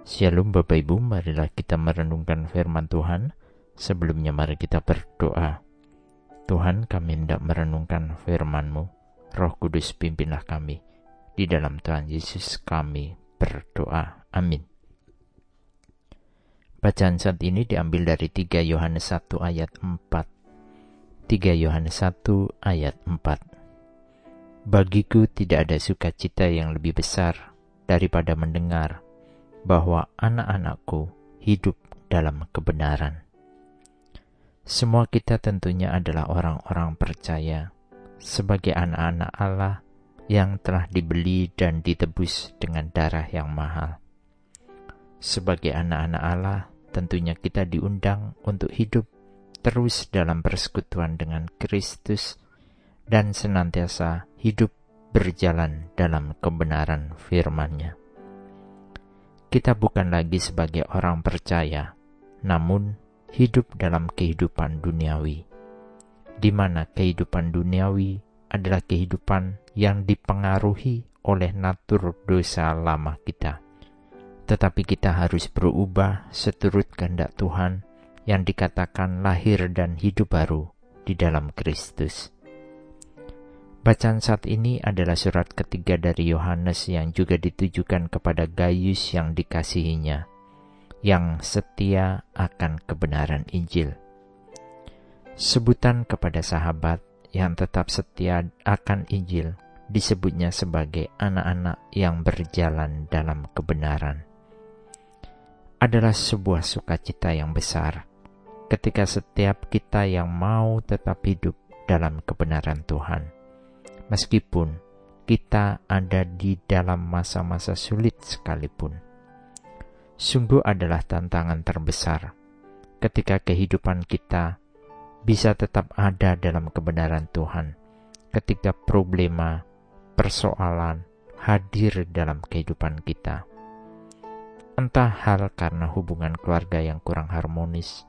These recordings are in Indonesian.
Shalom Bapak Ibu, marilah kita merenungkan firman Tuhan. Sebelumnya mari kita berdoa. Tuhan kami hendak merenungkan firman-Mu. Roh Kudus pimpinlah kami. Di dalam Tuhan Yesus kami berdoa. Amin. Bacaan saat ini diambil dari 3 Yohanes 1 ayat 4. 3 Yohanes 1 ayat 4. Bagiku tidak ada sukacita yang lebih besar daripada mendengar bahwa anak-anakku hidup dalam kebenaran. Semua kita tentunya adalah orang-orang percaya sebagai anak-anak Allah yang telah dibeli dan ditebus dengan darah yang mahal. Sebagai anak-anak Allah, tentunya kita diundang untuk hidup terus dalam persekutuan dengan Kristus dan senantiasa hidup berjalan dalam kebenaran firman-Nya kita bukan lagi sebagai orang percaya, namun hidup dalam kehidupan duniawi, di mana kehidupan duniawi adalah kehidupan yang dipengaruhi oleh natur dosa lama kita. Tetapi kita harus berubah seturut kehendak Tuhan yang dikatakan lahir dan hidup baru di dalam Kristus. Bacaan saat ini adalah surat ketiga dari Yohanes yang juga ditujukan kepada Gaius yang dikasihinya, yang setia akan kebenaran Injil. Sebutan kepada sahabat yang tetap setia akan Injil disebutnya sebagai anak-anak yang berjalan dalam kebenaran. Adalah sebuah sukacita yang besar ketika setiap kita yang mau tetap hidup dalam kebenaran Tuhan meskipun kita ada di dalam masa-masa sulit sekalipun. Sungguh adalah tantangan terbesar ketika kehidupan kita bisa tetap ada dalam kebenaran Tuhan, ketika problema, persoalan hadir dalam kehidupan kita. Entah hal karena hubungan keluarga yang kurang harmonis,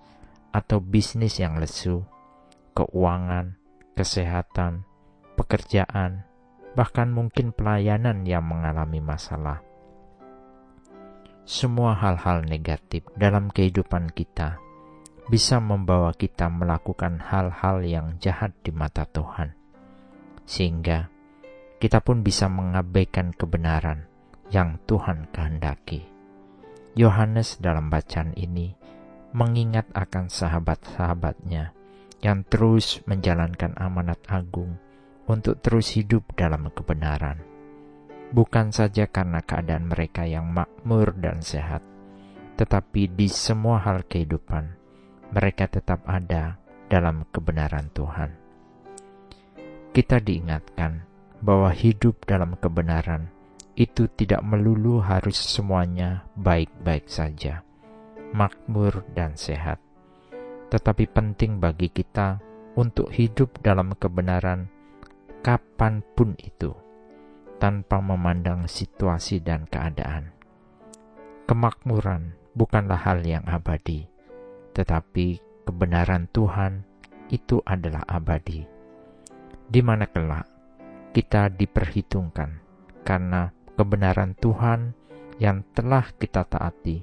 atau bisnis yang lesu, keuangan, kesehatan, pekerjaan, bahkan mungkin pelayanan yang mengalami masalah. Semua hal-hal negatif dalam kehidupan kita bisa membawa kita melakukan hal-hal yang jahat di mata Tuhan, sehingga kita pun bisa mengabaikan kebenaran yang Tuhan kehendaki. Yohanes dalam bacaan ini mengingat akan sahabat-sahabatnya yang terus menjalankan amanat agung untuk terus hidup dalam kebenaran, bukan saja karena keadaan mereka yang makmur dan sehat, tetapi di semua hal kehidupan mereka tetap ada dalam kebenaran Tuhan. Kita diingatkan bahwa hidup dalam kebenaran itu tidak melulu harus semuanya baik-baik saja, makmur dan sehat, tetapi penting bagi kita untuk hidup dalam kebenaran kapan pun itu, tanpa memandang situasi dan keadaan. Kemakmuran bukanlah hal yang abadi, tetapi kebenaran Tuhan itu adalah abadi. Di mana kelak kita diperhitungkan karena kebenaran Tuhan yang telah kita taati,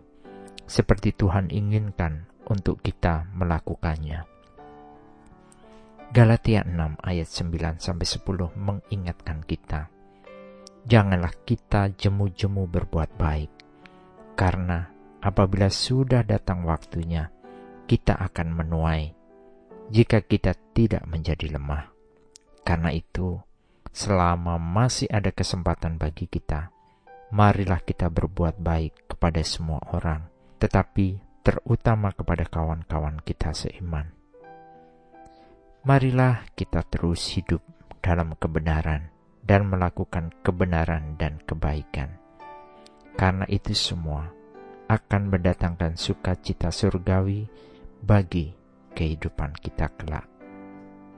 seperti Tuhan inginkan untuk kita melakukannya. Galatia 6 ayat 9 sampai 10 mengingatkan kita. Janganlah kita jemu-jemu berbuat baik, karena apabila sudah datang waktunya, kita akan menuai jika kita tidak menjadi lemah. Karena itu, selama masih ada kesempatan bagi kita, marilah kita berbuat baik kepada semua orang, tetapi terutama kepada kawan-kawan kita seiman marilah kita terus hidup dalam kebenaran dan melakukan kebenaran dan kebaikan. Karena itu semua akan mendatangkan sukacita surgawi bagi kehidupan kita kelak.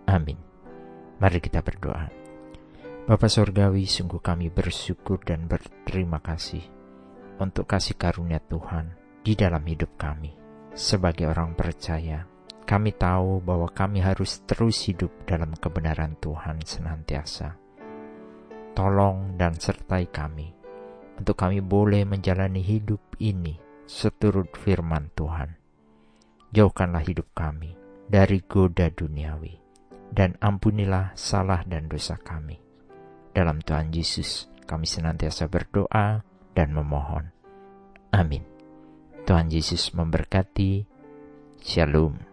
Amin. Mari kita berdoa. Bapa Surgawi, sungguh kami bersyukur dan berterima kasih untuk kasih karunia Tuhan di dalam hidup kami. Sebagai orang percaya, kami tahu bahwa kami harus terus hidup dalam kebenaran Tuhan senantiasa. Tolong dan sertai kami untuk kami boleh menjalani hidup ini seturut firman Tuhan. Jauhkanlah hidup kami dari goda duniawi, dan ampunilah salah dan dosa kami. Dalam Tuhan Yesus, kami senantiasa berdoa dan memohon. Amin. Tuhan Yesus memberkati. Shalom.